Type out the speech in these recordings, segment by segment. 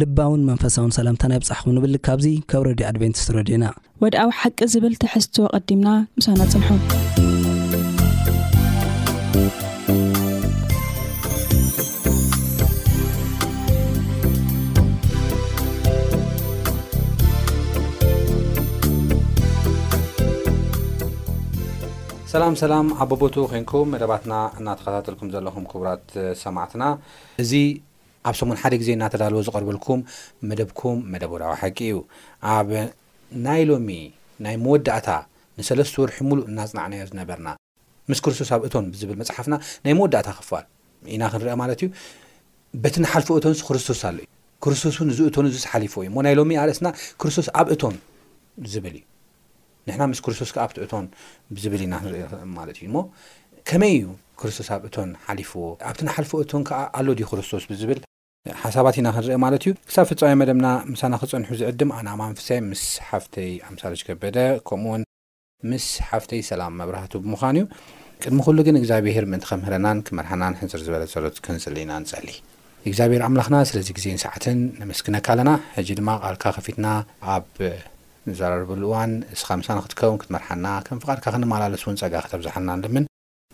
ልባውን መንፈሳውን ሰላምታና ይብጻሕኩም ንብል ካብዚ ካብ ረድዮ ኣድቨንቲስት ረድዮና። ወድኣዊ ሓቂ ዝብል ትሕዝቶ ኣቐዲምና ምሳና ጽንሑ። ሰላም ሰላም ኣቦቦቱ ኮንኩም መደባትና እናተኸታተልኩም ዘለኹም ክቡራት ሰማዕትና እዚ ኣብ ሰሙን ሓደ ግዜ እናተዳለወ ዝቐርበልኩም መደብኩም መደብ ወድዓዊ ሓቂ እዩ። ኣብ ናይ ሎሚ ናይ መወዳእታ ንሰለስት ወርሒ ሙሉእ እናጽናዕናዮ ዝነበርና ምስ ክርስቶስ ኣብ እቶን ብዝብል መጽሓፍና ናይ መወዳእታ ክፋል ኢና ክንርኣ ማለት እዩ። በቲ ንሓልፎ እቶንስ ክርስቶስ ኣሎ እዩ። ክርስቶስ እውን እዚ እቶን እዙይስ ሓሊፍዎ እዩ እሞ ናይ ሎሚ ኣርእስትና ክርስቶስ ኣብ እቶን ዝብል እዩ። ንሕና ምስ ክርስቶስ ከኣ ኣብቲ እቶን ብዝብል ኢና ክንርእዮ ማለት እዩ እሞ ከመይ እዩ ክርስቶስ ኣብ እቶን ሓሊፍዎ ኣብቲ ንሓልፎ እቶን ከኣ ኣሎ ድዩ ክርስቶስ ብዝብል ሓሳባት ኢና ክንርኢ ማለት እዩ ክሳብ ፍጻሜ መደብና ምሳና ክጸንሑ ዝዕድም ኣነ ኣማን ፍስሐ ምስ ሓፍተይ ኣምሳለች ከበደ ከምኡ ውን ምስ ሓፍተይ ሰላም መብራህቱ ብምዃን እዩ ቅድሚ ኩሉ ግን እግዛብሄር ምእንቲ ከምህረናን ክመርሓናን ሕጽር ዝበለ ጸሎት ክንጽሊ ኢና ንጸሊ እግዛብሄር ኣምላኽና ስለዚ ግዜን ሰዓትን ነመስግነካ ኣለና ሕጂ ድማ ቃልካ ከፊትና ኣብ ንዘራረበሉ እዋን እስኻ ምሳና ክትከውን ክትመርሓና ከም ፍቓድካ ክንመላለስ እውን ጸጋ ከተብዝሓልና ንልምን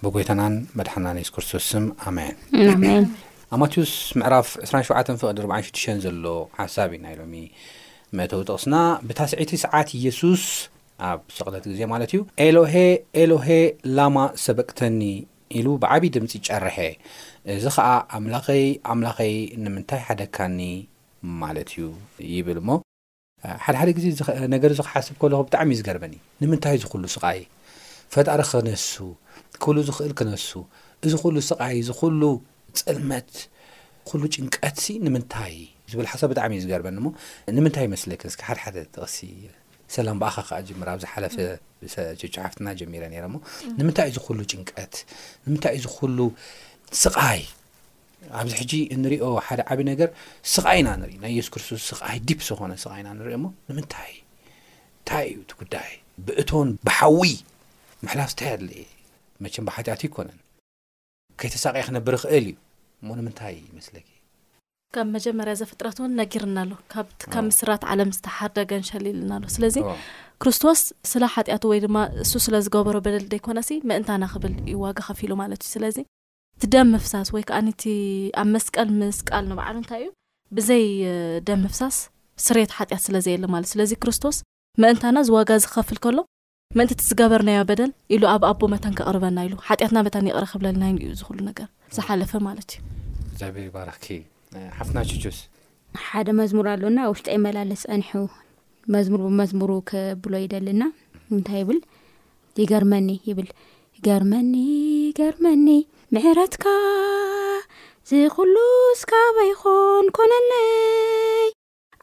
ብጎይታናን መድሓናን የሱስ ክርስቶስ ስም ኣሜን። ኣሜን። ኣብ ማቴዎስ ምዕራፍ ዕስራን ሸውዓተን ፍቕዲ ኣርብዓን ሽዱሽተን ዘሎ ሓሳብ እዩ ናይ ሎሚ መእተዊ ጥቕስና። ብታስዐይቲ ሰዓት የሱስ፣ ኣብ ስቕለት ግዜ ማለት እዩ፣ ኤሎሄ ኤሎሄ ላማ ሰበቅተኒ ኢሉ ብዓብዪ ድምጺ ጨርሐ፣ እዚ ኸኣ ኣምላኸይ ኣምላኸይ ንምንታይ ሓደግካኒ ማለት እዩ ይብል እሞ፣ ሓደ ሓደ ግዜ እዚ ነገር እዚ ክሓስብ ከለኹ ብጣዕሚ እዩ ዝገርመኒ ንምንታይ እዚ ኩሉ ስቃይ ፈጣሪ ከነሱ ክብሉ ዝኽእል ክነሱ እዚ ኩሉ ስቃይ እዚ ኩሉ ጽልመት ኩሉ ጭንቀትሲ ንምንታይ ዝብል ሓሳብ ብጣዕሚ እዩ ዝገርመኒ እሞ ንምንታይ ይመስለክን እስኪ ሓደ ሓደ ጥቕሲ ሰላም ብኣኻ ከዓ ጅምር ኣብ ዝሓለፈ ቸቹ ሓፍትና ጀሚረ ነረ እሞ ንምንታይ እዚ ኩሉ ጭንቀት ንምንታይ እዚ ኩሉ ስቃይ ኣብዚ ሕጂ እንሪኦ ሓደ ዓቢ ነገር ስቓይ ኢና ንርኢ ናይ የሱስ ክርስቶስ ስቓይ ዲፕ ዝኾነ ስቓይ ኢና ንርኢ እሞ ንምንታይ እንታይ እዩ እቲ ጉዳይ ብእቶን ብሓዊ ምሕላፍ እንታይ ኣድለየ መቸም ብሓጢኣት ኣይኮነን ከይተሳቐየ ክነብር ይኽእል እዩ እሞ ንምንታይ ይመስለኪ ካብ መጀመርያ ዘፍጥረት እውን ነጊርና ኣሎ ካብቲ ካብ ምስራት ዓለም ዝተሓርደ ገንሸል ኢልና ኣሎ ስለዚ ክርስቶስ ስለ ሓጢኣቱ ወይ ድማ እሱ ስለ ዝገበሮ በደል ደይኮነሲ ምእንታና ክብል እዩ ዋጋ ከፊሉ ማለት እዩ ስለዚ እቲ ደም ምፍሳስ ወይ ከኣ እቲ ኣብ መስቀል ምስቃል ንባዕሉ እንታይ እዩ ብዘይ ደም ምፍሳስ ስርየት ሓጢኣት ስለ ዘየለ ማለት እዩ ስለዚ ክርስቶስ ምእንታና እዚ ዋጋ እዚ ክኸፍል ከሎ ምእንቲ እቲ ዝገበርናዮ በደል ኢሉ ኣብ ኣቦ መታን ከቕርበና ኢሉ ሓጢኣትና መታን ይቕረ ክብለልና ኢሉ እዩ እዚ ኩሉ ነገር ዝሓለፈ ማለት እዩ እግዚኣብሔር ይባርኽኪ ሓፍትና ቹቹስ ሓደ መዝሙር ኣሎና ኣብ ውሽጠ ይመላለስ ጸኒሑ መዝሙር ብመዝሙሩ ክብሎ ይደልና እንታይ ይብል ይገርመኒ ይብል ገርመኒ ገርመኒ ምሕረትካ ዝኩሉ ስካበይ ኾን ኮነለይ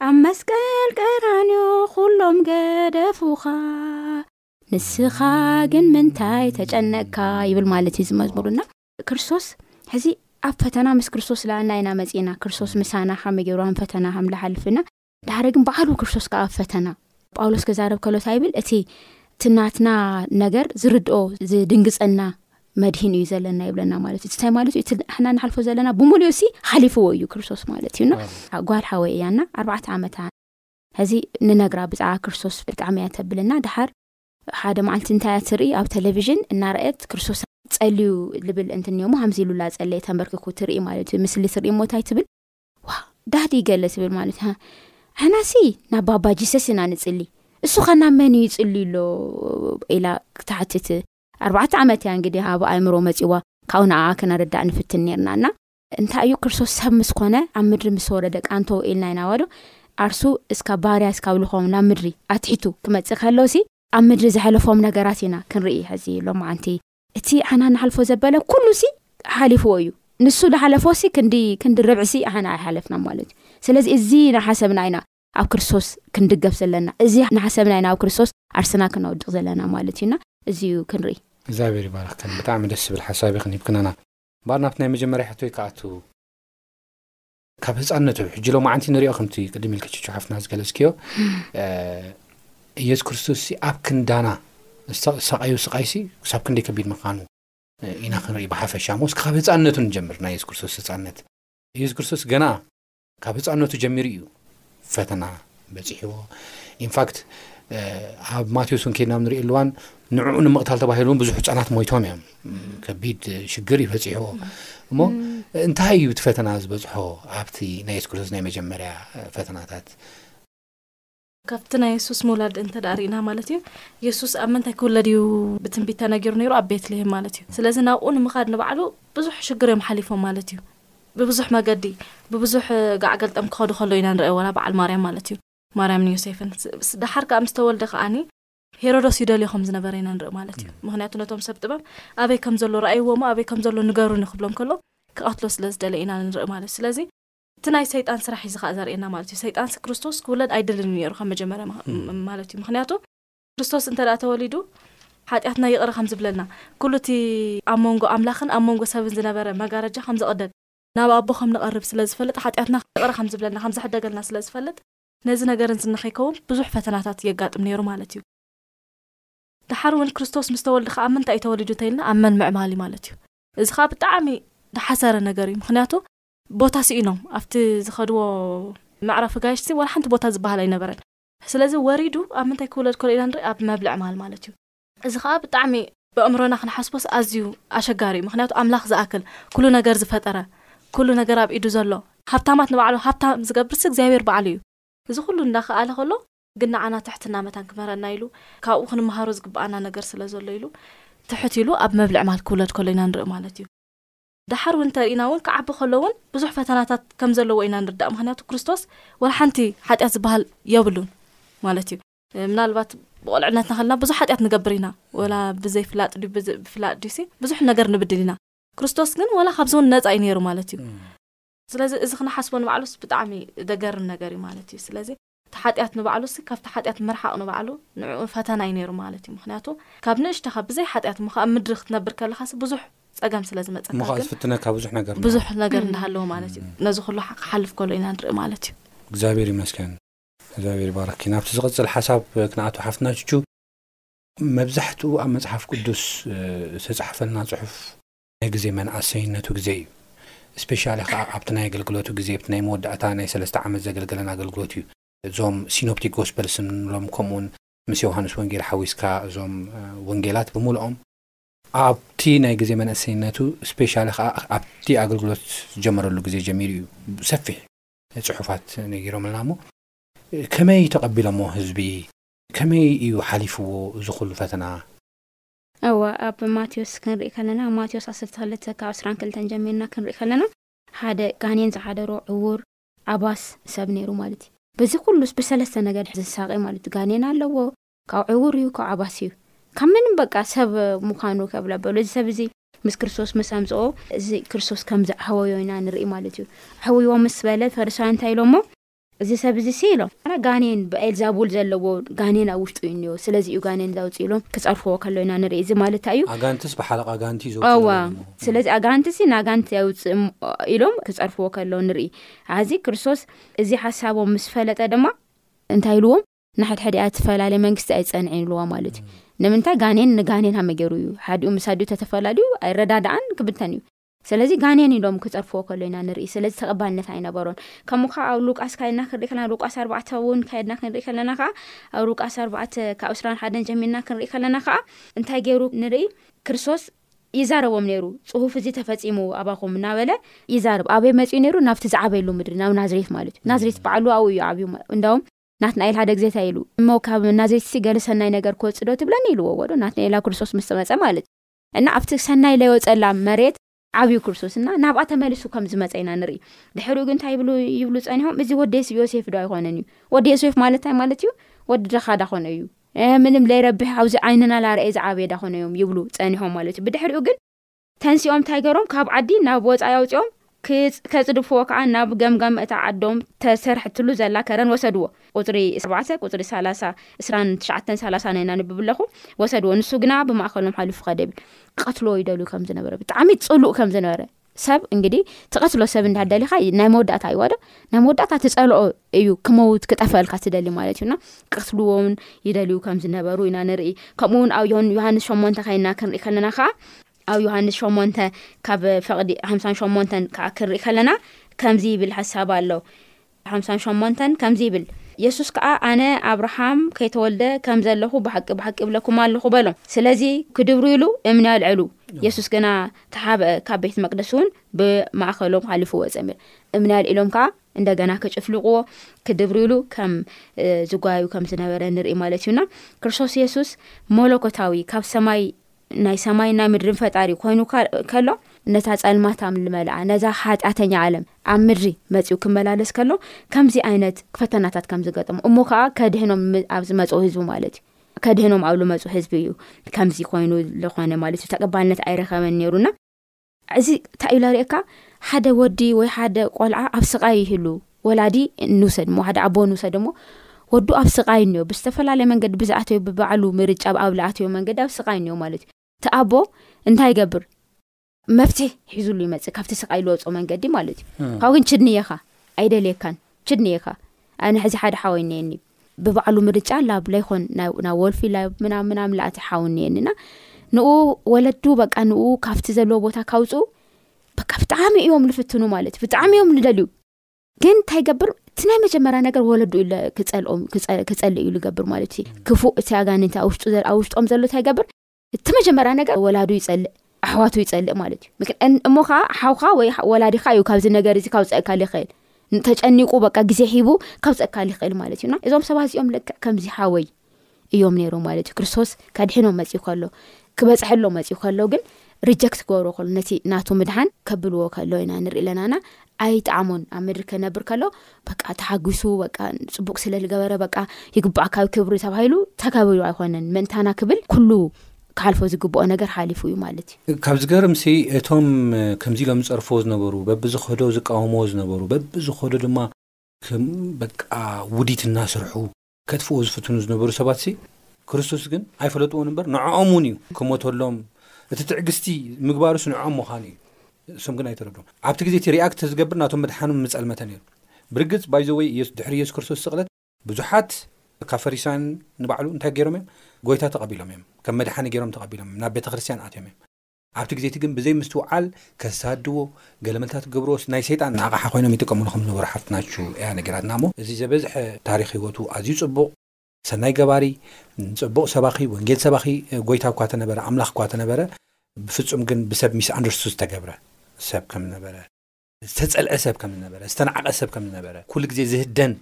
ኣብ መስቀል ቀራንዮ ኩሎም ገደፉኻ ንስኻ ግን ምንታይ ተጨነቅካ ይብል ማለት እዩ ዝመዝሙሩና ክርስቶስ ሕዚ ኣብ ፈተና ምስ ክርስቶስ ለኣና ኢና መፅእና ክርስቶስ ምሳና ከመይ ገይሩ ፈተና ከምልሓልፍና ዳሕረ ግን ባዕሉ ክርስቶስ ከኣ ፈተና። ጳውሎስ ክዛረብ ከሎ ታይ ይብል እቲ እቲ ናትና ነገር ዝርድኦ ዝድንግጸና መድሂን እዩ ዘለና ይብለና ማለት እዩ ታይ ማለት እዩ እቲ ንሕና ንሓልፎ ዘለና ብምሉኡ ሲ ሓሊፍዎ እዩ ክርስቶስ ማለት እዩ ና ጓል ሓወይ እያ ና ኣርባዕተ ዓመታ ሕዚ ንነግራ ብዛዕባ ክርስቶስ ብጣዕሚ እያ ተብልና ድሓር ሓደ መዓልቲ እንታይ እያ ትርኢ ኣብ ቴሌቭዥን እናርኣየት ክርስቶስ ጸልዩ ልብል እንትንዮሞ ሃምዚ ኢሉላ ጸለየ ተንበርኪኩ ትርኢ ማለት እዩ ምስሊ ትርኢ ሞታይ ትብል ዋእ ዳዲ ገለ ትብል ማለት ሃ ኣሕናሲ ናብ ባባ ጂሰስ ኢና ንጽሊ እሱኻ ናብ መን እዩ ይጽልዩ ኣሎ ኢላ ክትሓትት ኣርባዕተ ዓመት እያ እንግዲህ ኣብ ኣእምሮ መጺዋ ካብኡ ንኣኣ ክነረዳእ ንፍትን ነርና እና እንታይ እዩ ክርስቶስ ሰብ ምስ ኮነ ኣብ ምድሪ ምስ ወረደ ቃንቶ ኢልና ኢና ዋዶ ኣርሱ እስካብ ባርያ እስካብ ልኾም ናብ ምድሪ ኣትሒቱ ክመጽእ ከሎሲ ኣብ ምድሪ ዘሐለፎም ነገራት ኢና ክንርኢ ሕዚ ሎማዓንቲ እቲ ኣሕና ንሓልፎ ዘበለ ኩሉሲ ሓሊፍዎ እዩ ንሱ ዝሓለፎሲ ክንዲ ክንዲ ርብዕሲ ኣሕና ኣይሓለፍና ማለት እዩ ስለዚ እዚ ናሓሰብና ኢና ኣብ ክርስቶስ ክንድገፍ ዘለና እዚ ናሓሰብና ኢና ኣብ ክርስቶስ ኣርስና ክነወድቕ ዘለና ማለት እዩ እና እዚ እዩ ክንርኢ እግዚኣብሔር ይባርኽክን ብጣዕሚ ደስ ዝብል ሓሳብ ኢኽን ሂብክናና ባርናብቲ ናይ መጀመርያ ሕቶይ ክኣቱ። ካብ ህፃነቱ ሕጂ ሎማዓንቲ ንሪኦ ከምቲ ቅድም ኢልኪ ቹቹ ሓፍትና ዝገለፅክዮ ኢየሱስ ክርስቶስ ሲ ኣብ ክንዳና ዝሰቃዩ ስቃይ ሲ ክሳብ ክንደይ ከቢድ ምዃኑ ኢና ክንርኢ ብሓፈሻ እሞ እስኪ ካብ ህፃነቱ ንጀምር ናይ ኢየሱስ ክርስቶስ ህፃነት ኢየሱስ ክርስቶስ ገና ካብ ህፃነቱ ጀሚሩ እዩ ፈተና በፂሕዎ ኢንፋክት ኣብ ማቴዎስ ን ከድናም ንሪኢ ኣለዋን ንዕኡ ንምቕታል ተባሂሉ እውን ብዙሕ ህፃናት ሞይቶም እዮም ከቢድ ሽግር እዩ በፂሕዎ እሞ እንታይ እዩ እቲ ፈተና ዝበፅሖ ኣብቲ ናይ የሱስ ክርስቶስ ናይ መጀመርያ ፈተናታት ካብቲ ናይ የሱስ ምውላድ እንተ ርእና ማለት እዩ የሱስ ኣብ ምንታይ ክውለድ እዩ ብትንቢት ተነጊሩ ነይሩ ኣብ ቤትልሄም ማለት እዩ ስለዚ ናብኡ ንምኻድ ንባዕሉ ብዙሕ ሽግር እዮም ሓሊፎም ማለት እዩ ብብዙሕ መገዲ ብብዙሕ ጋዕ ገልጠም ክኸዱ ከለዉ ኢና ንርእዮ ወላ በዓል ማርያም ማለት እዩ ማርያምን ዮሴፍን ደሓር ከኣ ምስ ተወልደ ከኣኒ ሄሮዶስ ይደልዮ ከም ዝነበረ ኢና ንርኢ ማለት እዩ ምክንያቱ ነቶም ሰብ ጥበብ ኣበይ ከም ዘሎ ረኣይዎ እሞ ኣበይ ከም ዘሎ ንገሩኒ ክብሎም ከሎ ክቐትሎ ስለ ዝደለ ኢና ንርኢ ማለት እዩ ስለዚ እቲ ናይ ሰይጣን ስራሕ እዩ ዝኸኣ ዘርእየና ማለት እዩ ሰይጣንሲ ክርስቶስ ክውለድ ኣይደልን እዩ ነይሩ ካብ መጀመርያ ማለት እዩ ምክንያቱ ክርስቶስ እንተ ደኣ ተወሊዱ ሓጢኣትና ይቕረ ከም ዝብለልና፣ ኩሉ እቲ ኣብ መንጎ ኣምላኽን ኣብ መንጎ ሰብን ዝነበረ መጋረጃ ከም ዝቕደድ፣ ናብ ኣቦ ከም ንቐርብ ስለ ዝፈልጥ፣ ሓጢኣትና ይቕረ ከም ዝብለልና፣ ከም ዝሕደገልና ስለ ዝፈልጥ፣ ነዚ ነገር እዚ ንኺከውን ብዙሕ ፈተናታት የጋጥም ነይሩ ማለት እዩ። ደሓር እውን ክርስቶስ ምስ ተወልደ ኸኣ ኣብ ምንታይ እዩ ተወሊዱ እንተ ኢልና ኣብ መን ምዕባል እዩ ማለት እዩ። እዚ ኸኣ ብጣዕሚ ደሓሰረ ነገር እዩ። ምኽንያቱ ቦታ ስኢኖም ኣብቲ ዝኸድዎ መዕረፊ ጋይሽሲ ዋላ ሓንቲ ቦታ ዝበሃል ኣይነበረን። ስለዚ ወሪዱ ኣብ ምንታይ ክውለድ ከሎ ኢና ንርኢ ኣብ መብልዕማል ማለት እዩ። እዚ ከኣ ብጣዕሚ በእምሮና ክንሓስቦስ ኣዝዩ ኣሸጋሪ እዩ ምክንያቱ ኣምላኽ ዝኣክል ኩሉ ነገር ዝፈጠረ ኩሉ ነገር ኣብ ኢዱ ዘሎ ሃብታማት ንባዕሉ ሃብታም ዝገብርሲ እግዚኣብሔር ባዕሉ እዩ። እዚ ኩሉ እንዳከኣለ ከሎ ግን ንዓና ትሕትና መታን ክምህረና ኢሉ ካብኡ ክንመሃሮ ዝግበኣና ነገር ስለ ዘሎ ኢሉ ትሕት ኢሉ ኣብ መብልዕማል ክውለድ ከሎ ኢና ንርኢ ማለት እዩ። ደሓር እውን እንተርኢና እውን ክዓቢ ከሎ እውን ብዙሕ ፈተናታት ከም ዘለዎ ኢና ንርዳእ ምክንያቱ ክርስቶስ ዋላ ሓንቲ ሓጢኣት ዝበሃል የብሉን ማለት እዩ። ምናልባት ብቆልዕነትና ከለና ብዙሕ ሓጢኣት ንገብር ኢና ወላ ብዘይ ፍላጥ ድዩ ብፍላጥ ድዩሲ ብዙሕ ነገር ንብድል ኢና ክርስቶስ ግን ዋላ ካብዚ እውን ነጻ እዩ ነይሩ ማለት እዩ። ስለዚ እዚ ክንሓስቦ ንባዕሉስ ብጣዕሚ ደገርም ነገር እዩ ማለት እዩ ስለዚ እቲ ሓጢኣት ንባዕሉሲ ካብቲ ሓጢኣት ምርሓቕ ንባዕሉ ንዕኡ ፈተና እዩ ነይሩ ማለት እዩ። ምኽንያቱ ካብ ንእሽተኻ ብዘይ ሓጢኣት እሞ ከኣ ኣብ ምድሪ ክትነብር ከለኻሲ ብዙሕ ጸገም ስለ ዝመጸካ እሞ ከኣ ግን ዝፍትነካ ብዙሕ ነገር እንሃ። ብዙሕ ነገር እንዳሃለወ ማለት እዩ ነዚ ኩሉ ክሓልፍ ከሎ ኢና ንርኢ ማለት እዩ። እግዚኣብሔር ይመስገን እግዚኣብሔር ይባርኽኪ ናብቲ ዝቕጽል ሓሳብ ክንኣቱ ሓፍትና ቹቹ መብዛሕትኡ ኣብ መጽሓፍ ቅዱስ ዝተጻሕፈልና ጽሑፍ ናይ ግዜ መንኣሰይነቱ ግዜ እዩ እስፔሻሊ ከኣ ኣብቲ ናይ ኣገልግሎቱ ግዜ ኣብቲ ናይ መወዳእታ ናይ ሰለስተ ዓመት ዘገልገለን ኣገልግሎት እዩ እዞም ሲኖፕቲክ ጎስፐልስ እንብሎም ከምኡ ውን ምስ ዮውሃንስ ወንጌል ሓዊስካ እዞም ወንጌላት ብምልኦም ኣብቲ ናይ ግዜ መንእሰይነቱ እስፔሻሊ ከኣ ኣብቲ ኣገልግሎት ዝጀመረሉ ግዜ ጀሚሩ እዩ ሰፊሕ ጽሑፋት ነጊሮምልና እሞ ከመይ ተቐቢሎሞ ህዝቢ ከመይ እዩ ሓሊፍዎ እዚ ኩሉ ፈተና? እወ ኣብ ማቴዎስ ክንርኢ ከለና ማቴዎስ ዓሰርተ ክልተ ካብ ዕስራን ክልተን ጀሚርና ክንርኢ ከለና ሓደ ጋኔን ዝሓደሮ ዕዉር ኣባስ ሰብ ነይሩ ማለት እዩ በዚ ኩሉስ ብሰለስተ ነገር ዝሳቀ ማለት ጋኔን ኣለዎ ካብ ዕዉር እዩ ካብ ኣባስ እዩ ካብ ምንም በቃ ሰብ ምዃኑ ከብለበሉ እዚ ሰብ እዚ ምስ ክርስቶስ ምስ ኣምጽኦ እዚ ክርስቶስ ከም ዝዓወዮ ኢና ንርኢ ማለት እዩ ዓውይዎ ምስ በለ ፈሪሳውያን እንታይ ኢሎሞ እዚ ሰብ እዚ ሲ ኢሎም ኣነ ጋኔን ብኤልዛቡል ዘለዎ ጋኔን ኣብ ውሽጡ እዩ እንዮ ስለዚ እዩ ጋኔን ዘውጽእ ኢሎም ክጸርፍዎ ከለው ኢና ንርኢ እዚ ማለት እንታይ እዩ ኣጋንንትስ ብሓለቓ ኣጋንንቲ እዩ ዘውጽእ እዋ ነይሮም እሞ ስለዚ ኣጋንንቲ ሲ ንኣጋንንቲ የውጽእ እሞ ኢሎም ክጸርፍዎ ከለው ንርኢ ሐዚ ክርስቶስ እዚ ሓሳቦም ምስ ፈለጠ ድማ እንታይ ኢልዎም ንሓድሕዲኣ ትፈላለ መንግስቲ ኣይጸንዕን ኢልዋ ማለት እዩ ንምንታይ ጋኔን ንጋኔን ሃመ ገይሩ እዩ ሓዲኡ ምስ ኣዲኡ ተተፈላልዩ ኣይረዳድኣን ክብተን እዩ ስለዚ ጋኔን ኢሎም ክጸርፍዎ ከሎ ኢና ንርኢ። ስለዚ ተቐባልነት ኣይነበሮን። ከምኡ ከኣ ኣብ ሉቃስ ካይድና ክንርኢ ከለና ሉቃስ ኣርባዕተ እውን ካይድና ክንርኢ ከለና ከኣ ኣብ ሉቃስ ኣርባዕተ ካብ ዕስራን ሓደን ጀሚርና ክንርኢ ከለና ከኣ እንታይ ገይሩ ንርኢ ክርስቶስ ይዛረቦም ነይሩ ጽሁፍ እዚ ተፈጺሙ ኣባኹም እናበለ ይዛረብ ኣበይ መጺኡ ነይሩ ናብቲ ዝዓበየሉ ምድሪ ናብ ናዝሬት ማለት እዩ ናዝሬት በዓሉ ኣብኡ እዩ ዓብዩ እንዳውም ናትናኤል ሓደ ግዜ እንታይ ኢሉ እሞ ካብ ናዝሬት ሲ ገለ ሰናይ ነገር ክወጽእ ዶ ትብለኒ ኢልዎ ወዶ ናትናኤል ኣብ ክርስቶስ ምስ መጸ ማለት እና ኣብቲ ሰናይ ለይወጸላ መሬት ዓብዩ ክርስቶስ እና ናብኣ ተመሊሱ ከም ዝመጸ ኢና ንርኢ ድሕሪኡ ግን እንታይ ይብሉ ይብሉ ጸኒሖም እዚ ወዲ ዮሴፍ ዶ ኣይኮነን እዩ ወዲ ዮሴፍ ማለት እንታይ ማለት እዩ ወዲ ድኻ ዳኾነ እዩ ምንም ለይረብሕ ኣብዚ ዓይንና ላርኤ ዝዓበየ ዳኾነ እዮም ይብሉ ጸኒሖም ማለት እዩ ብድሕሪኡ ግን ተንሲኦም እንታይ ገሮም ካብ ዓዲ ናብ ወጻኢ ኣውጺኦም ክተጽድፍዎ ከኣ ናብ ገምጋም እታ ዓዶም ተሰርሕትሉ ዘላ ከረን ወሰድዎ። ቁጽሪ ሰብዓተ፣ ቁጽሪ ሰላሳ፣ ዕስራን ትሽዓተን ሰላሳን እየ ኣንብብ ኣለኹ፣ ወሰድዎ። ንሱ ግና ብማእከሎም ሓሊፉ ከደ ይብል። ክቐትልዎ ይደልዩ ከም ዝነበረ፣ ብጣዕሚ ጽሉእ ከም ዝነበረ፣ ሰብ እንግዲህ ትቐትሎ ሰብ እንድሕር ደሊኻ ናይ መወዳእታ እዩዋዶ ናይ መወዳእታ ትጸልኦ እዩ ክመውት ክጠፈእልካ ትደሊ ማለት እዩና ክቐትልዎ እውን ይደልዩ ከም ዝነበሩ ኢና ንርኢ። ከምኡ እውን ኣብ ዮን ዮሃንስ ሸሞንተ ከይና ክንርኢ ከለና ከኣ ኣብ ዮሃንስ ሸሞንተ ካብ ፈቕዲ ሓምሳን ሸሞንተን ከዓ ክንርኢ ከለና ከምዚ ይብል ሓሳብ ኣሎ ሓምሳን ሸሞንተን ከምዚ ይብል የሱስ ከዓ ኣነ ኣብርሃም ከይተወልደ ከም ዘለኹ ብሓቂ ብሓቂ ይብለኩም ኣለኹ በሎም ስለዚ ክድብሩ ኢሉ እምኒ ኣልዐሉ የሱስ ግና ተሓብአ ካብ ቤት መቅደስ እውን ብማእኸሎም ሓሊፉ ወፀ ብል እምኒ ኣልዒሎም ከዓ እንደገና ክጭፍልቕዎ ክድብሩ ኢሉ ከም ዝጓዩ ከም ዝነበረ ንርኢ ማለት እዩና ክርስቶስ የሱስ ሞሎኮታዊ ካብ ሰማይ ናይ ሰማይን ናይ ምድርን ፈጣሪ ኮይኑ ከሎ ነታ ጸልማታም ልመልኣ ነዛ ሓጢኣተኛ ዓለም ኣብ ምድሪ መጺኡ ክመላለስ ከሎ ከምዚ ዓይነት ፈተናታት ከም ዝገጠሙ እሞ ከዓ ከድህኖም ኣብ ዝመጽኡ ህዝቡ ማለት እዩ ከድህኖም ኣብ ልመፁ ህዝቢ እዩ ከምዚ ኮይኑ ዝኾነ ማለት እዩ ተቀባልነት ኣይረኸበን ነይሩና እዚ ታይ እዩ ለርእየካ ሓደ ወዲ ወይ ሓደ ቆልዓ ኣብ ስቃይ ይህሉ ወላዲ ንውሰድ እሞ ሓደ ኣቦ ንውሰድ እሞ ወዱ ኣብ ስቃይ እኒኦ ብዝተፈላለየ መንገዲ ብዝኣተዮ ብባዕሉ ምርጫ ብኣብ ዝኣተዮ መንገዲ ኣብ ስቃይ እኒኦ ማለት እዩ እቲ ኣቦ እንታይ ይገብር መፍትሒ ሒዙሉ ይመፅእ ካብቲ ስቃይ ዝወፅኦ መንገዲ ማለት እዩ ካብኡ ግን ችድንየኻ ኣይደልየካን ችድንየኻ ኣነ ሕዚ ሓደ ሓወይ እኒአኒ ብባዕሉ ምርጫ ላብ ለይኮን ናብ ወልፊ ላብ ምናም ምናም ላእቲ ሓው እኒኤኒና ንኡ ወለዱ በቃ ንኡ ካብቲ ዘለዎ ቦታ ካውፅኡ በቃ ብጣዕሚ እዮም ልፍትኑ ማለት እዩ ብጣዕሚ እዮም ልደልዩ ግን እንታይ ገብር እቲ ናይ መጀመርያ ነገር ወለዱ ዩ ክፀልኦም ክፀልእ እዩ ዝገብር ማለት እዩ ክፉእ እቲ ኣጋንንቲ ኣውሽጡ ውሽጦም ዘሎ እንታይ ገብር እቲ መጀመርያ ነገር ወላዱ ይፀልእ ኣሕዋቱ ይፀልእ ማለት እዩ እሞ ከዓ ሓውካ ወይ ወላዲካ እዩ ካብዚ ነገር እዚ ካውፀእካል ይኽእል ተጨኒቁ በቃ ግዜ ሒቡ ካውፀእካል ይኽእል ማለት እዩና እዞም ሰባት እዚኦም ልክዕ ከምዚ ሓወይ እዮም ነይሮ ማለት እዩ ክርስቶስ ከድሕኖ መፅኡ ከሎ ክበፅሐሎ መፅኡ ከሎ ግን ሪጀክት ክገብሮ ከሎ ነቲ ናቱ ምድሓን ከብልዎ ከሎ ኢና ንርኢ ኣለናና ኣይጣዕሞን ኣብ ምድሪ ክነብር ከሎ በቃ ተሓጒሱ በቃ ጽቡቅ ስለ ዝገበረ በቃ ይግባኣካ ክብሪ ተባሂሉ ተከቢሩ ኣይኮነን ምእንታና ክብል ኩሉ ክሓልፎ ዝግብኦ ነገር ሓሊፉ እዩ ማለት እዩ። ካብ ዝገርምሲ እቶም ከምዚ ኢሎም ዝጸርፍዎ ዝነበሩ በብዝኸዶ ዝቃወምዎ ዝነበሩ በብዝኸዶ ድማ ከም በቃ ውዲት እናስርሑ ከጥፍኡ ዝፍትኑ ዝነበሩ ሰባትሲ ክርስቶስ ግን ኣይፈለጥዎን እምበር ንዕኦም እውን እዩ ክሞተሎም እቲ ትዕግስቲ ምግባርስ ንዕኦም ምዃኑ እዩ እሶም ግን ኣይተረድም ኣብቲ ግዜ እቲ ሪኣክት ዝገብር ናቶም መድሓኖም ምፀልመተ ነይሩ ብርግፅ ባይዘወይ ድሕሪ የሱስ ክርስቶስ ስቕለት ብዙሓት ካብ ፈሪሳውያን ንባዕሉ እንታይ ገይሮም እዮም ጎይታ ተቐቢሎም እዮም ከም መድሓኒ ገይሮም ተቐቢሎም እዮም ናብ ቤተ ክርስትያን ኣትዮም እዮም ኣብቲ ግዜ እቲ ግን ብዘይ ምስትውዓል ከሳድዎ ገለ መልታት ክገብርዎስ ናይ ሰይጣን ኣቕሓ ኮይኖም ይጥቀምሉ ከም ዝነበሩ ሓፍትና ቹ እያ ነጊራትና እሞ እዚ ዘበዝሐ ታሪኽ ህይወቱ ኣዝዩ ጽቡቕ ሰናይ ገባሪ ጽቡቕ ሰባኺ ወንጌል ሰባኺ ጎይታ እኳ ተነበረ ኣምላኽ እኳ ተነበረ ብፍጹም ግን ብሰብ ሚስ ኣንደርስቱድ ዝተገብረ ሰብ ከም ዝነበረ ዝተጸልዐ ሰብ ከም ዝነበረ ዝተናዕቐ ሰብ ከም ዝነበረ ኩሉ ግዜ ዝህደን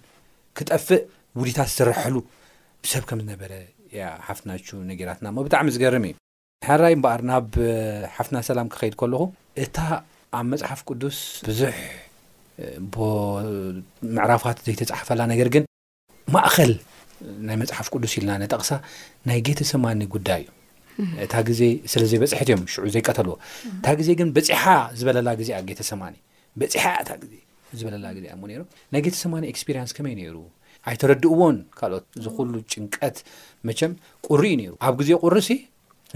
ክጠፍእ ውዲታት ዝስርሐሉ ሰብ ከም ዝነበረ እያ ሓፍትና ቹ ነጊራትና እሞ ብጣዕሚ ዝገርም እዩ። ሕራይ እምበኣር ናብ ሓፍትና ሰላም ክኸይድ ከለኹ እታ ኣብ መጽሓፍ ቅዱስ ብዙሕ ብ ምዕራፋት ዘይተጻሕፈላ ነገር ግን ማእኸል ናይ መጽሓፍ ቅዱስ ኢልና ንጠቕሳ ናይ ጌተሰማኒ ጉዳይ እዩ። እታ ግዜ ስለ ዘይበጽሐት እዮም ሽዑ ዘይቀተልዎ። እታ ግዜ ግን በጺሓ ዝበለላ ግዜ እያ ጌተሰማኒ። በጺሓ እያ እታ ግዜ ዝበለላ ግዜ እሞ ነይሩ ናይ ጌተሰማኒ ኤክስፒሪንስ ከመይ ነይሩ ኣይተረድእዎን ካልኦት እዚ ኩሉ ጭንቀት መቸም ቁሪ እዩ ነይሩ ኣብ ግዜ ቁሪ ሲ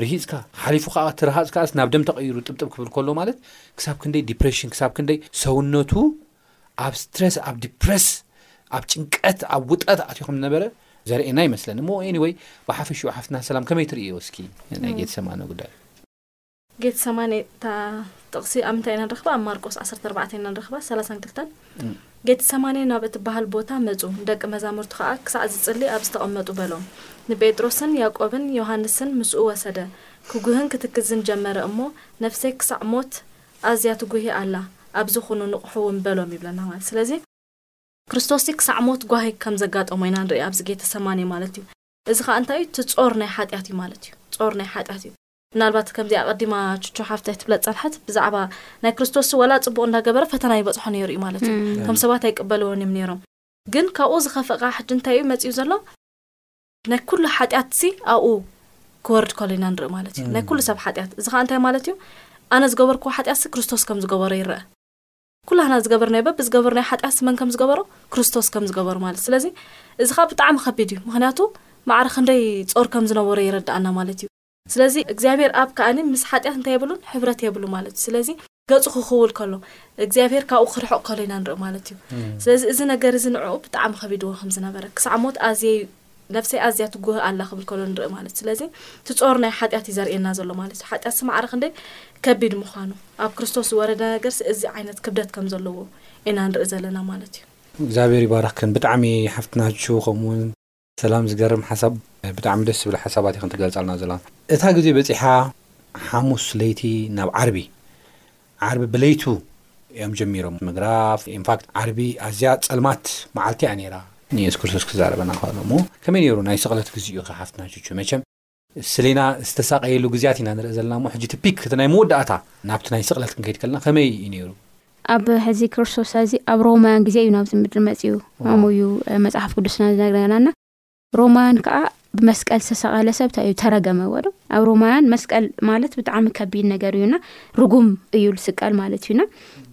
ርሂፅካ ሓሊፉ ከዓ ትርሃፅ ከዓስ ናብ ደም ተቐይሩ ጥብጥብ ክብል ከሎ ማለት ክሳብ ክንደይ ዲፕሬሽን ክሳብ ክንደይ ሰውነቱ ኣብ ስትረስ ኣብ ዲፕረስ ኣብ ጭንቀት ኣብ ውጠት ኣትዩ ከም ዝነበረ ዘርእና ይመስለኒ እሞ ኤኒወይ ብሓፈሽኡ ሓፍትና ሰላም ከመይ ትርእዮ እስኪ ናይ ጌተሰማኒ ጉዳይ ጌተሰማኒ እታ ጥቕሲ ኣብ ምንታይ ኢና ንረኽባ? ኣብ ማርቆስ ዓሰርተ ኣርባዕተ ኢና ንረኽባ ሰላሳን ክልተን። ጌተሰማኒ ናብ እትበሃል ቦታ መጹ፣ ንደቂ መዛሙርቱ ኸኣ ክሳዕ ዝጽሊ ኣብ ዝተቐመጡ በሎም። ንጴጥሮስን ያእቆብን ዮሃንስን ምስኡ ወሰደ። ክጕህን ክትክዝን ጀመረ እሞ፣ ነፍሰይ ክሳዕ ሞት ኣዝያ ትጕሂ ኣላ፣ ኣብዚ ዅኑ፣ ንቕሑ እውን በሎም ይብለና ማለት እዩ። ስለዚ፣ ክርስቶስሲ ክሳዕ ሞት ጓሂ ከም ዘጋጠሞ ኢና ንርኢ ኣብዚ ጌተሰማኒ ማለት እዩ። እዚ ኸኣ እንታይ እዩ? እቲ ጾር ናይ ሓጢኣት እዩ ማለት እዩ። ጾር ናይ ሓጢኣት እዩ። ምናልባት ከምዚ ኣቀዲማ ቹቹ ሓፍተይ ትብለ ዝጸንሐት ብዛዕባ ናይ ክርስቶስሲ ዋላ ጽቡቅ እንዳ ገበረ ፈተና ይበጽሖ ነይሩ እዩ ማለት እዩ እቶም ሰባት ኣይቅበልዎን እዮም ነይሮም ግን ካብኡ ዝኸፍእ ከኣ ሕጂ እንታይ እዩ መጺኡ ዘሎ ናይ ኩሉ ሓጢኣትሲ ኣብኡ ክወርድ ከሎ ኢና ንርኢ ማለት እዩ ናይ ኩሉ ሰብ ሓጢኣት እዚ ከኣ እንታይ ማለት እዩ ኣነ ዝገበርክዎ ሓጢኣትሲ ክርስቶስ ከም ዝገበሮ ይርኣ ኩላህና ዝገበርናዮ በቢ ዝገበርናዮ ሓጢኣትሲ መን ከም ዝገበሮ ክርስቶስ ከም ዝገበሮ ማለት ስለዚ እዚ ከኣ ብጣዕሚ ከቢድ እዩ ምክንያቱ ማዕረ ክንደይ ጾር ከም ዝነበሮ የረድኣና ማለት እዩ ስለዚ እግዚኣብሔር ኣብ ከኣኒ ምስ ሓጢኣት እንታይ የብሉን ሕብረት የብሉ ማለት እዩ ስለዚ ገጹ ክኽውል ከሎ እግዚኣብሔር ካብኡ ክርሕቕ ከሎ ኢና ንርኢ ማለት እዩ ስለዚ እዚ ነገር እዚ ንዕኡ ብጣዕሚ ከቢድዎ ከም ዝነበረ ክሳዕ ሞት ኣዝየ ነፍሰይ ኣዝያ ትጉህ ኣላ ክብል ከሎ ንርኢ ማለት ስለዚ እቲ ጾር ናይ ሓጢኣት እዩ ዘርእየና ዘሎ ማለት እዩ ሓጢኣት ስማዕረ ክንደይ ከቢድ ምዃኑ ኣብ ክርስቶስ ዝወረደ ነገርሲ እዚ ዓይነት ክብደት ከም ዘለዎ ኢና ንርኢ ዘለና ማለት እዩ እግዚኣብሔር ይባረኽክን ብጣዕሚ ሓፍትና ቹ ከምኡውን ሰላም ዝገርም ሓሳብ ብጣዕሚ ደስ ዝብል ሓሳባት ኢኽን ትገልጻልና ዘለኻ። እታ ግዜ በጺሓ ሓሙስ ለይቲ ናብ ዓርቢ ዓርቢ ብለይቱ እዮም ጀሚሮም ምግራፍ ኢንፋክት ዓርቢ ኣዝያ ጸልማት መዓልቲ እያ ኔራ። ንየሱስ ክርስቶስ ክዛረበና ከሎ እሞ ከመይ ኔሩ ናይ ስቅለት ግዚኡኪ ሓፍትና ቹቹ መቸም ስሌና ዝተሳቀየሉ ግዝያት ኢና ንርኢ ዘለና እሞ ሕጂ እቲ ፒክ እቲ ናይ መወዳእታ ናብቲ ናይ ስቅለት ክንከይድ ከለና ከመይ እዩ ነይሩ? ኣብ ሕዚ ክርስቶስ ሕዚ ኣብ ሮማውያን ግዜ እዩ ናብዚ ምድሪ መጺኡ ከምኡ እዩ መጽሓፍ ቅዱስና ዝነግረና እና ሮማውያን ከኣ ብመስቀል ዝተሰቀለ ሰብ እንታይ እዩ ተረገመ ወዶ ኣብ ሮማውያን መስቀል ማለት ብጣዕሚ ከቢድ ነገር እዩና ርጉም እዩ ዝስቀል ማለት እዩና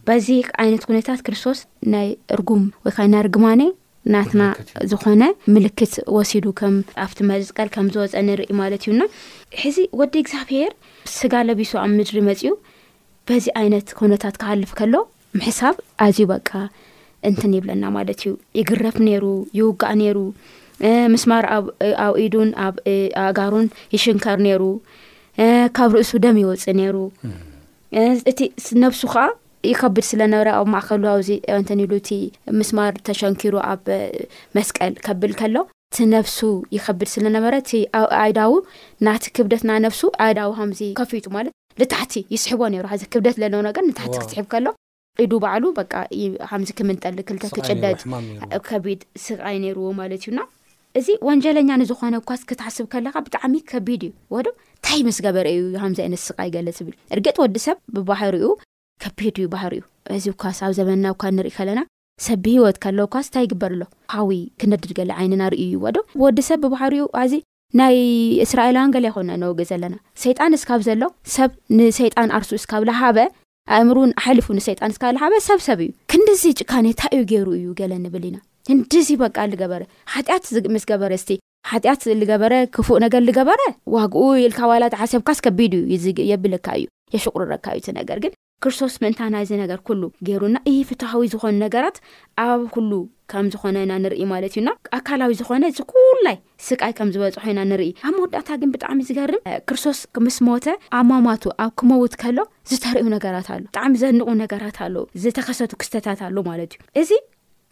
በዚ ዓይነት ኩነታት ክርስቶስ ናይ እርጉም ወይ ከዓ ናይ ርግማኔ ናትና ዝኾነ ምልክት ወሲዱ ከም ኣብቲ መስቀል ከም ዝወፀ ንርኢ ማለት እዩና ሕዚ ወዲ እግዚኣብሄር ስጋ ለቢሱ ኣብ ምድሪ መፅኡ በዚ ዓይነት ኩነታት ክሃልፍ ከሎ ምሕሳብ ኣዝዩ በቃ እንትን ይብለና ማለት እዩ ይግረፍ ነይሩ ይውጋእ ነይሩ ምስማር ኣብ ኢዱን ኣብ ኣጋሩን ይሽንከር ነይሩ ካብ ርእሱ ደም ይወፅእ ነይሩ እቲ ነብሱ ከዓ ይከብድ ስለ ነበረ ኣብ ማእከሉ ኣዚ እንትን ኢሉ እቲ ምስማር ተሸንኪሩ ኣብ መስቀል ከብል ከሎ እቲ ነብሱ ይከብድ ስለ ነበረ እቲ ኣእዳዉ ናቲ ክብደት ናይ ነብሱ ኣእዳዉ ከምዚ ከፊቱ ማለት ልታሕቲ ይስሕቦ ኔሩ ሀዚ ክብደት ለለዎ ነገር ንታሕቲ ዋው ክትስሕብ ከሎ ኢዱ ባዕሉ በቃ ይ ከምዚ ክምንጠል ክልተ ስቃይ ነይሩ ክጭደድ ሕማም ነይርዎ ከቢድ ስቃይ ኔርዎ ማለት እዩ እና እዚ ወንጀለኛ ንዝኾነ እኳስ ክትሓስብ ከለኻ ብጣዕሚ ከቢድ እዩ ወዶ ታይ ምስ ገበረ እዩ ከምዚ ኣይነት ስቃይ ገለ ዝብል እርግጥ ወዲ ሰብ ብባህሪኡ ከቢድ እዩ ባህሪኡ እዚ እኳስ ኣብ ዘበንና እኳ ንርኢ ከለና ሰብ ብሂወት ከሎ እኳስ ታይ ይግበር ኣሎ ሓዊ ክነድድ ገለ ዓይንና ርእዩ እዩ ወዶ ወዲ ሰብ ብባህሪኡ ኣዚ ናይ እስራኤላውያን ገለ ኣይኮንና ነወግእ ዘለና ሰይጣን እስካብ ዘሎ ሰብ ንሰይጣን ኣርሱ እስካብ ለሃበ ኣእምርኡ ኣሕልፉ ንሰይጣን እስካ ልሃበ ሰብ ሰብ እዩ ክንድዚ ጭካኔ እንታይ እዩ ገይሩ እዩ ገለ ንብል ኢና ክንድዚ በቃ ልገበረ ሓጢኣት ዝ- ምስ ገበረ እስቲ ሓጢኣት ልገበረ ክፉእ ነገር ልገበረ ዋግኡ ኢልካ ዋላ ተሓሰብካስ ከቢድ እዩ እዚ የብለካ እዩ የሽቁርረካ እዩ እቲ ነገር ግን ክርስቶስ ምእንታና እዚ ነገር ኩሉ ገይሩና ኢ ፍትሃዊ ዝኾኑ ነገራት ኣብ ኩሉ ከም ዝኾነ ኢና ንርኢ ማለት እዩ እና ኣካላዊ ዝኾነ ዝኩላይ ስቃይ ከም ዝበጽሖ ኢና ንርኢ ኣብ መወዳእታ ግን ብጣዕሚ ዝገርም ክርስቶስ ምስ ሞተ ኣሟሟቱ ኣብ ክመውት ከሎ ዝተርእዩ ነገራት ኣሎ ብጣዕሚ ዘንቑ ነገራት ኣሎ ዝተኸሰቱ ክስተታት ኣሎ ማለት እዩ እዚ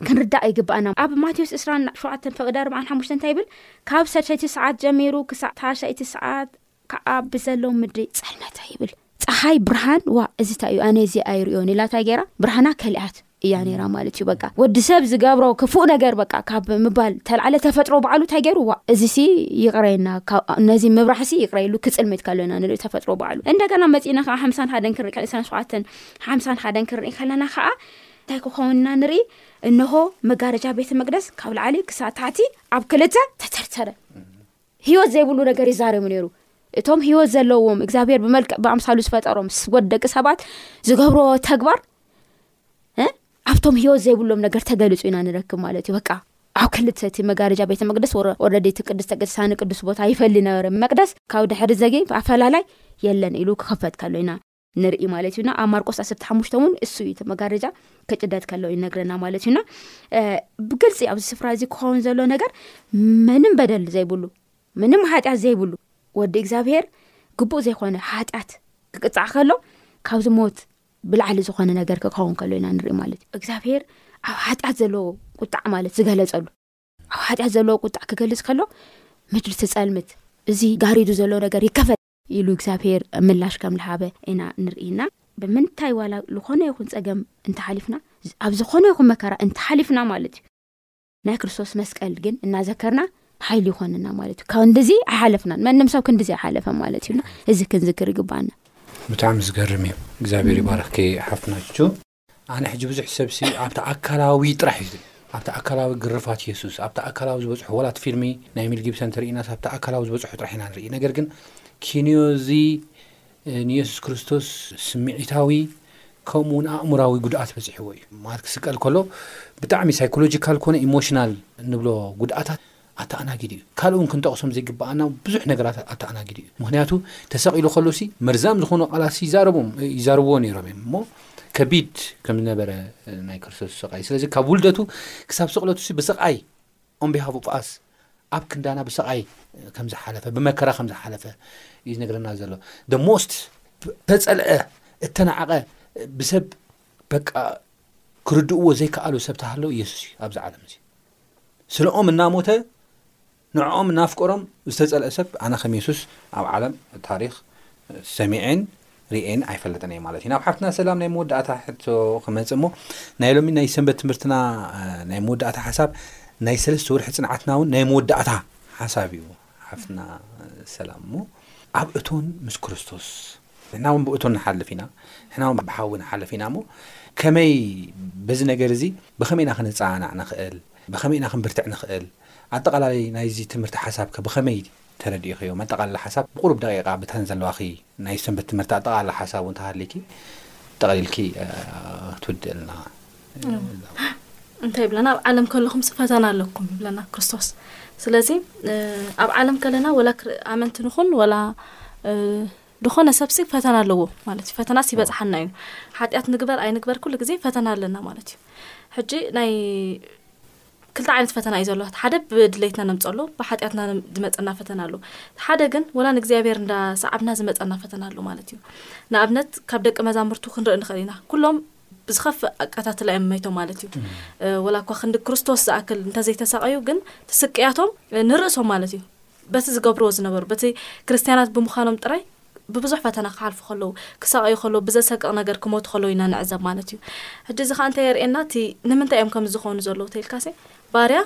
ክንርዳእ ይግባኣና ኣብ ማቴዎስ እስራን ሸውዓተን ፈቅዳ ኣርባዓን ሓሙሽተ እንታይ ይብል ካብ ሰድሰይቲ ሰዓት ጀሚሩ ክሳዕ ታሻይቲ ሰዓት ካኣ ብዘሎ ምድሪ ጸልመተ ይብል ጸሓይ ብርሃን ዋእ እዚ ታይ እዩ ኣነ እዚ ኣይርእዮን ኢላ ታይ ጌራ ብርሃና ከሊኣት እያ ነራ ማለት እዩ በቃ ወዲ ሰብ ዝገብሮ ክፉእ ነገር በቃ ካብ ምባል ተልዓለ ተፈጥሮ ባዕሉ ታይ ጌሩ ዋእ እዚ ሲ ይቕረየና ነዚ ምብራህ ሲ ይቕረ ኢሉ ክጽልምት ከለና ንርኢ ተፈጥሮ ባዕሉ እንደገና መጺእና ካኣ ሓምሳን ሓደን ክንርኢ ከለና ዕስራን ሸውዓተን ሓምሳን ሓደን ክንርኢ ከለና ካኣ እንታይ ክኸውን ኢና ንርኢ እንሆ መጋረጃ ቤተ መቅደስ ካብ ላዓሊ ክሳብ ታሕቲ ኣብ ክልተ ተተርተረ ህይወት ዘይብሉ ነገር ይዛረብ ነይሩ እቶም ህይወት ዘለዎም እግዚኣብሔር ብመልክዕ ብኣምሳሉ ዝፈጠሮም ወድ ደቂ ሰባት ዝገብሮ ተግባር ኣብቶም ህይወት ዘይብሎም ነገር ተገሊፁ ኢና ንረክብ ማለት እዩ በቃ ኣብ ክልተ እቲ መጋረጃ ቤተ መቅደስ ወረዲ እቲ ቅድስተ ቅድሳኒ ቅዱስ ቦታ ይፈሊ ነበረ መቅደስ ካብ ድሕሪ ዘጊ ኣፈላላይ የለን ኢሉ ክኸፈት ከሎ ኢና ንርኢ ማለት እዩና ኣብ ማርቆስ ዓሰርተ ሓሙሽተ እውን እሱ እዩ እቲ መጋረጃ ክጭደት ከሎ ይነግረና ማለት እዩና ብግልፂ ኣብዚ ስፍራ እዚ ክኸውን ዘሎ ነገር ምንም በደል ዘይብሉ ምንም ሓጢኣት ዘይብሉ ወዲ እግዚኣብሄር ግቡእ ዘይኮነ ሓጢኣት ክቅፃዕ ከሎ ካብዚ ሞት ብላዕሊ ዝኾነ ነገር ክኸውን ከሎ ኢና ንርኢ ማለት እዩ እግዚኣብሄር ኣብ ሓጢኣት ዘለዎ ቁጣዕ ማለት ዝገለፀሉ ኣብ ሓጢኣት ዘለዎ ቁጣዕ ክገልፅ ከሎ ምድሪ ትፀልምት እዚ ጋሪዱ ዘሎ ነገር ይከፈል ኢሉ እግዚኣብሄር ምላሽ ከም ልሃበ ኢና ንርኢ እና ብምንታይ ዋላ ልኾነ ይኹን ጸገም እንተ ሓሊፍና ኣብ ዝኾነ ይኹን መከራ እንተ ሓሊፍና ማለት እዩ ናይ ክርስቶስ መስቀል ግን እናዘከርና ሓይሊ ይኾንና ማለት እዩ ካብ እንድዚ ኣይሓለፍናን መንም ሰብ ክንድዚ ኣይሓለፈ ማለት እዩና እዚ ክንዝክር ይግባና ብጣዕሚ ዝገርም እዩ እግዚኣብሄር ይባርኽኪ ሓፍትና ቹቹ ኣነ ሕጂ ብዙሕ ሰብሲ ኣብቲ ኣካላዊ ጥራሕ እዩ ዝርኢ ኣብቲ ኣካላዊ ግርፋት የሱስ ኣብቲ ኣካላዊ ዝበፅሑ ዋላ እቲ ፊልሚ ናይ ሚል ጊብሰን ተርእናስ ኣብቲ ኣካላዊ ዝበፅሑ ጥራሕ ኢና ንርኢ ነገር ግን ኪንዮ እዚ ንየሱስ ክርስቶስ ስምዒታዊ ከምኡ እውን ኣእምራዊ ጉድኣት በፂሕዎ እዩ ማለት ክስቀል ከሎ ብጣዕሚ ሳይኮሎጂካል ኮነ ኢሞሽናል ንብሎ ጉድኣታት ኣተኣናጊዱ እዩ። ካልእ እውን ክንጠቕሶም ዚግብኣና ብዙሕ ነገራት ኣተኣናጊዱ እዩ። ምኽንያቱ፣ ተሰቒሉ ኸሎሲ፣ መርዛም ዝዀኑ ቓላትሲ ይዛረቦም፣ ይዛረብዎ ነይሮም እዮም እሞ፣ ከቢድ ከም ዝነበረ ናይ ክርስቶስ ስቓይ፣ ስለዚ ካብ ውልደቱ ክሳብ ስቕለቱሲ ብስቓይ፣ on behalf of us፣ ኣብ ክንዳና ብስቓይ ከም ዝሓለፈ፣ ብመከራ ከም ዝሓለፈ እዩ ዝነግረና ዘሎ። the most እተጸልአ፣ እተናዕቐ፣ ብሰብ በቃ ክርድእዎ ዘይከኣሉ ሰብ ተሃለው የሱስ እዩ ኣብዛ ዓለም እዚ። ስለኦም እናሞተ ንዕኦም እናፍቀሮም ዝተጸልአ ሰብ ኣነ ከም የሱስ ኣብ ዓለም ታሪኽ ሰሚዔን ርኤን ኣይፈልጥን እየ ማለት እዩ ናብ ሓፍትና ሰላም ናይ መወዳእታ ሕቶ ክመጽእ እሞ ናይ ሎሚ ናይ ሰንበት ትምህርትና ናይ መወዳእታ ሓሳብ ናይ ሰለስተ ወርሒ ጽንዓትና እውን ናይ መወዳእታ ሓሳብ እዩ ሓፍትና ሰላም እሞ ኣብ እቶን ምስ ክርስቶስ ንሕና ውን ብእቶን ንሓልፍ ኢና ንሕና ውን ብሓዊ ንሓልፍ ኢና እሞ ከመይ በዚ ነገር እዚ ብኸመይ ኢና ክንጸናናዕ ንኽእል ብኸመይ ኢና ክንብርትዕ ንኽእል ኣጠቓላላይ ናይዚ ትምህርቲ ሓሳብ ከ ብኸመይ ተረዲእኽዮ መጠቓለሊ ሓሳብ ብቑሩብ ደቂቓ ብተን ዘለዋኺ ናይ ሰንበት ትምህርቲ ኣጠቓላሊ ሓሳብ ውን ተሃልይኪ ጠቕሊልኪ ክትውድእልና እንታይ ይብለና ኣብ ዓለም ከለኹም ፈተና ኣለኩም ይብለና ክርስቶስ ስለዚ ኣብ ዓለም ከለና ወላ ኣመንቲ ንኹን ወላ ዝኾነ ሰብሲ ፈተና ኣለዎ ማለት እዩ ፈተናስ ይበፅሓና እዩ ሓጢኣት ንግበር ኣይንግበር ኩሉ ግዜ ፈተና ኣለና ማለት እዩ ሕጂ ናይ ክልተ ዓይነት ፈተና እዩ ዘለዋ ሓደ ብድሌትና ነምፀሎ ብሓጢኣትና ዝመፀና ፈተና ኣሉ ሓደ ግን ወላ ንእግዚኣብሄር እዳሰዓብና ዝመፀና ፈተና ኣሉ ማለት እዩ ንኣብነት ካብ ደቂ መዛምርቱ ክንርኢ ንኽእል ኢና ኩሎም ብዝኸፍእ ኣቀታትላ እዮም መይቶ ማለት እዩ ወላ እኳ ክንዲ ክርስቶስ ዝኣክል እንተዘይተሳቀዩ ግን ትስቅያቶም ንርእሶም ማለት እዩ በቲ ዝገብርዎ ዝነበሩ በቲ ክርስትያናት ብምዃኖም ጥራይ ብብዙሕ ፈተና ክሓልፉ ከለዉ ክሳቀዩ ከለዉ ብዘሰቅቕ ነገር ክሞቱ ከለዉ ኢና ንዕዘብ ማለት እዩ ሕጂ እዚ ከዓ እንታይ የርእየና እቲ ንምንታይ እዮም ከም ዝኾኑ ዘለዉ ተልካሲ ባርያ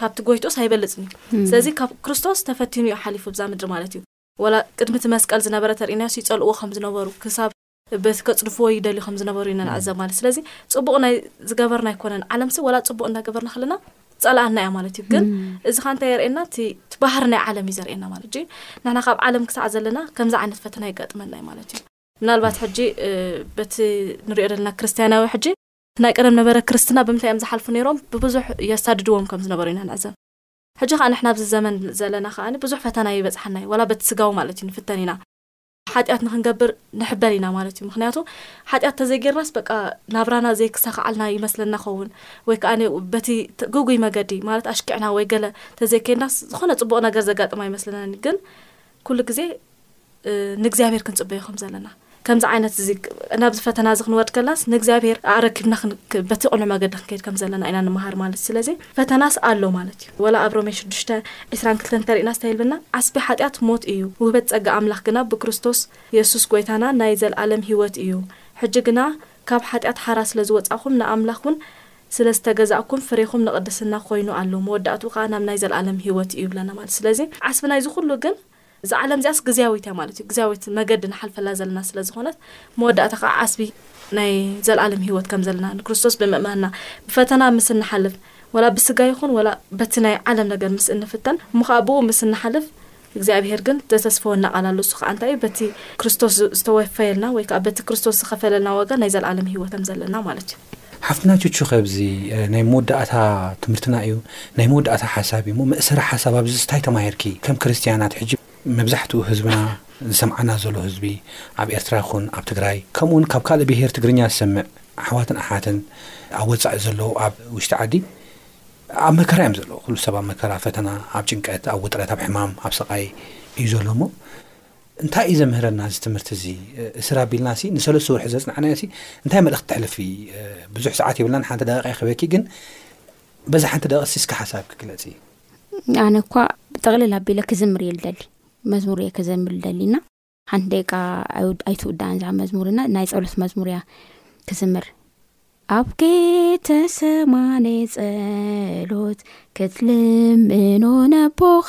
ካብቲ ጎይቶስ ኣይበልፅን እዩ ስለዚ ካብ ክርስቶስ ተፈቲኑ እዩ ሓሊፉ ብዛ ምድሪ ማለት እዩ ወላ ቅድሚ እቲ መስቀል ዝነበረ ተርእናዮስ ይፀልእዎ ከም ዝነበሩ ክሳብ በቲ ከጽድፍዎ ይደልዩ ከም ዝነበሩ ኢና ንዕዘብ ማለት ስለዚ ጽቡቕ ናይ ዝገበርና ኣይኮነን ዓለምሲ ወላ ጽቡቕ እንዳገበርና ከለና ጸላኣና እያ ማለት እዩ ግን እዚ ካ እንታይ የርእየና እቲ ባህር ናይ ዓለም እዩ ዘርእየና ማለት እ ንሕና ካብ ዓለም ክሳዕ ዘለና ከምዚ ዓይነት ፈተና ይገጥመና እዩ ማለት እዩ ምናልባት ሕጂ በቲ ንሪኦ ዘለና ክርስትያናዊ ሕጂ ናይ ቀደም ነበረ ክርስትና ብምንታይ እዮም ዝሓልፉ ነይሮም ብብዙሕ የሳድድዎም ከም ዝነበሩ ኢና ንዕዘብ ሕጂ ከዓ ንሕና ኣብዚ ዘመን ዘለና ከዓኒ ብዙሕ ፈተና ይበፅሓና እዩ ዋላ በቲ ስጋዊ ማለት እዩ ንፍተን ኢና ሓጢኣት ንኽንገብር ንሕበር ኢና ማለት እዩ ምክንያቱ ሓጢኣት ተዘይጌርናስ በቃ ናብራና ዘይክሳኻዓልና ይመስለና ኸውን ወይ ከዓ በቲ ግጉይ መገዲ ማለት ኣሽኪዕና ወይ ገለ ተዘይከይድናስ ዝኾነ ፅቡቕ ነገር ዘጋጥም ኣይመስለናን ግን ኩሉ ግዜ ንእግዚኣብሔር ክንፅበዮ ከም ዘለና ከምዚ ዓይነት እዚ ናብዚ ፈተና እዚ ክንወርድ ከላስ ንእግዚኣብሔር ኣረኪብና በቲ ቕኑዕ መገዲ ክንከይድ ከም ዘለና ኢና ንምሃር ማለት እዩ ስለዚ ፈተናስ ኣሎ ማለት እዩ ወላ ኣብ ሮሜ ሽዱሽተ ዕስራን ክልተን ተሪእና ስታይ ይብለና ዓስቢ ሓጢኣት ሞት እዩ ውህበት ጸጋ ኣምላኽ ግና ብክርስቶስ የሱስ ጎይታና ናይ ዘልኣለም ሂወት እዩ ሕጂ ግና ካብ ሓጢኣት ሓራ ስለ ዝወጻእኩም ንኣምላኽ ውን ስለ ዝተገዛእኩም ፍሬኹም ንቅድስና ኮይኑ ኣሎ መወዳእትኡ ከኣ ናብ ናይ ዘልኣለም ሂወት እዩ ይብለና ማለት ስለዚ ዓስቢ ናይዚ ኩሉ ግን እዛ ዓለም እዚኣስ ግዝያዊት እያ ማለት እዩ፣ ግዝያዊት መገዲ ንሓልፈላ ዘለና ስለ ዝኾነት፣ መወዳእታ ኸኣ ዓስቢ ናይ ዘለኣለም ህይወት ከም ዘለና ንክርስቶስ ብምእማንና ብፈተና ምስ እንሓልፍ፣ ወላ ብስጋ ይኹን ወላ በቲ ናይ ዓለም ነገር ምስ እንፍተን እሞ ኸኣ ብእኡ ምስ እንሓልፍ፣ እግዚኣብሄር ግን ዘተስፈወና ቓል ኣሎ፣ እሱ ኸኣ እንታይ እዩ በቲ ክርስቶስ ዝተወፈየልና ወይ ከኣ በቲ ክርስቶስ ዝኸፈለልና ዋጋ ናይ ዘለኣለም ህይወት ከም ዘለና ማለት እዩ። ሓፍትና ቹቹ ከብዚ ናይ መወዳእታ ትምህርትና እዩ ናይ መወዳእታ ሓሳብ እዩ እሞ መእሰሪ ሓሳብ ኣብዚስ ታይ ተማሂርኪ ከም ክርስትያናት ሕጂ መብዛሕትኡ ህዝብና ዝሰምዓና ዘሎ ህዝቢ ኣብ ኤርትራ ይኹን ኣብ ትግራይ ከምኡ ውን ካብ ካልእ ብሄር ትግርኛ ዝሰምዕ ኣሕዋትን ኣሓትን ኣብ ወጻኢ ዘለዉ ኣብ ውሽጢ ዓዲ ኣብ መከራ እዮም ዘለዉ ኩሉ ሰብ ኣብ መከራ ፈተና ኣብ ጭንቀት ኣብ ውጥረት ኣብ ሕማም ኣብ ስቓይ እዩ ዘሎ እሞ እንታይ እዩ ዘምህረና እዚ ትምህርቲ እዚ እስር ኣቢልና ሲ ንሰለስተ ወርሒ ዘጽናዕናዮ ሲ እንታይ መልእኽቲ ተሕልፊ ብዙሕ ሰዓት የብልናን ሓንቲ ደቂቕ ይክበኪ ግን በዛ ሓንቲ ደቂቕ ሲ እስከ ሓሳብ ክግለጺ ኣነ እኳ ብጠቕልል ኣቢለ ክዝምር እየ ልደሊ መዝሙር እየ ክዘምር ልደሊና ሓንቲ ደቂቃ ኣይትውዳእን ዛ መዝሙርና ናይ ጸሎት መዝሙር እያ ክዝምር ኣብ ጌተ ሰማኔ ጸሎት ክትልምኖ ነቦኻ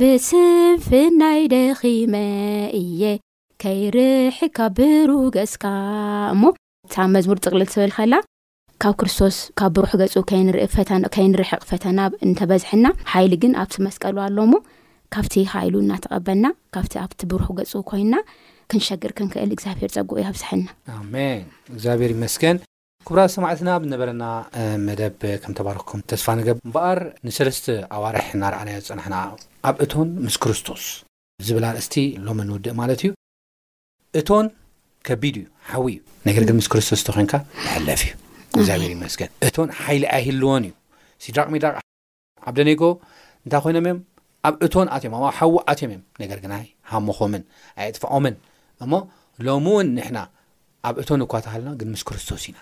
ብስንፍናይ ደኺመ እየ ከይርሕቅ ካብ ብሩህ ገጽካ እሞ እታ መዝሙር ጥቕልል ትብል ከላ ካብ ክርስቶስ ካብ ብሩሕ ገጹ ከይንርሕቕ ፈተና እንተበዝሐና ሓይሊ ግን ኣብቲ መስቀሉ ኣሎ እሞ ካብቲ ሓይሉ እናተቐበልና ካብቲ ኣብቲ ብሩሕ ገጹ ኮይና ክንሸግር ክንክእል እግዚኣብሄር ጸጉኡ ያብዝሐና ኣሜን እግዚኣብሄር ይመስገን ክቡራት ሰማዕትና ኣብ ዝነበረና መደብ ከም ተባረኽኩም ተስፋ ንገብር። እምበኣር ንሰለስተ ኣዋርሕ እናረኣናዮ ዝጸናሕና ኣብ እቶን ምስ ክርስቶስ ዝብል ኣርእስቲ ሎሚ ንውድእ ማለት እዩ። እቶን ከቢድ እዩ ሓዊ እዩ ነገር ግን ምስ ክርስቶስ እንተ ኾይንካ ይሕለፍ እዩ። እግዚኣብሔር ይመስገን። እቶን ሓይሊ ኣይህልዎን እዩ። ሲድራቅ ሚድራቅ። ዓብደኔጎ እንታይ ኮይኖም እዮም ኣብ እቶን ኣትዮም ኣብ ሓዊ ኣትዮም እዮም ነገር ግና ሃሞኾምን ኣየጥፍዖምን እሞ ሎሚ እውን ንሕና ኣብ እቶን እኳ ተሃልና ግን ምስ ክርስቶስ ኢና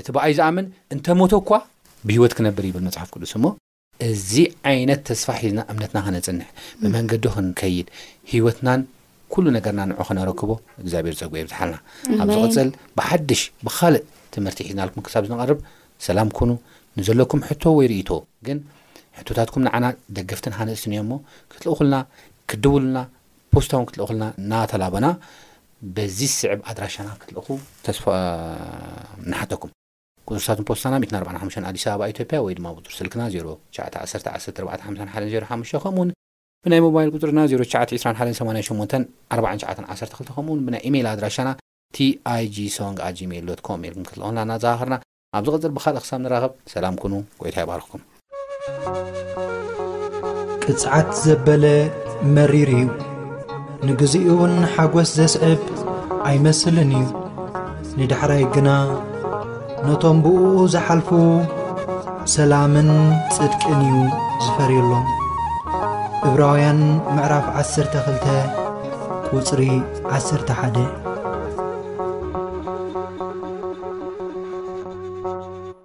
እቲ ብኣይ ዝኣምን እንተ ሞቶ እኳ ብህይወት ክነብር ይብል መጽሓፍ ቅዱስ እሞ እዚ ዓይነት ተስፋ ሒዝና እምነትና ከነጽንሕ ብመንገዲ ክንከይድ ህይወትናን ኩሉ ነገርና ንዑ ክነረክቦ እግዚኣብሔር ጸግኡ የብዝሓልና ኣብ ኣሜን ዝቅጽል ብሓድሽ ብካልእ ትምህርቲ ሒዝናልኩም ክሳብ ዝንቀርብ ሰላም ኩኑ ንዘለኩም ሕቶ ወይ ርእይቶ ግን ሕቶታትኩም ንዓና ደገፍትን ሃነጽትን እዮም እሞ ክትልእኹልና ክትድውሉልና ፖስታ ውን ክትልእኹልና እናተላበና በዚ ዝስዕብ ኣድራሻና ክትልእኹ ተስፋ ንሓተኩም ቁጽርታትን ፖስታና ሚእትን ኣርባዓን ሓሙሽተን ኣዲስ ኣበባ ኢትዮጵያ ወይ ድማ ቁጽሪ ስልክና ዜሮ ትሽዓተ ዓሰርተ ዓሰርተ ኣርባዕተ ሓምሳን ሓደን ዜሮ ሓሙሽተ ከምኡውን ብናይ ሞባይል ቁጽርና ዜሮ ትሽዓተ ዕስራን ሓደን ሰማንያን ሸሞንተን ኣርባዓን ትሽዓተን ዓሰርተ ክልተ ከምኡ ውን ብናይ ኢመይል ኣድራሻና tigsong at gmail dot com ኢልኩም ክትልእኹልና እናዘኻኸርና ኣብ ዝቕጽል ብኻልእ ክሳብ ንራኸብ ሰላም ኩኑ ጎይታ ይባርኽኩም። ቅጽዓት ዘበለ መሪር እዩ ንግዚኡውን ሓጐስ ዘስዕብ ኣይመስልን እዩ። ንዳሕራይ ግና ነቶም ብእኡ ዝሓልፉ ሰላምን ጽድቅን እዩ ዝፈርየሎም እብራውያን ምዕራፍ 12 ቁጽሪ 11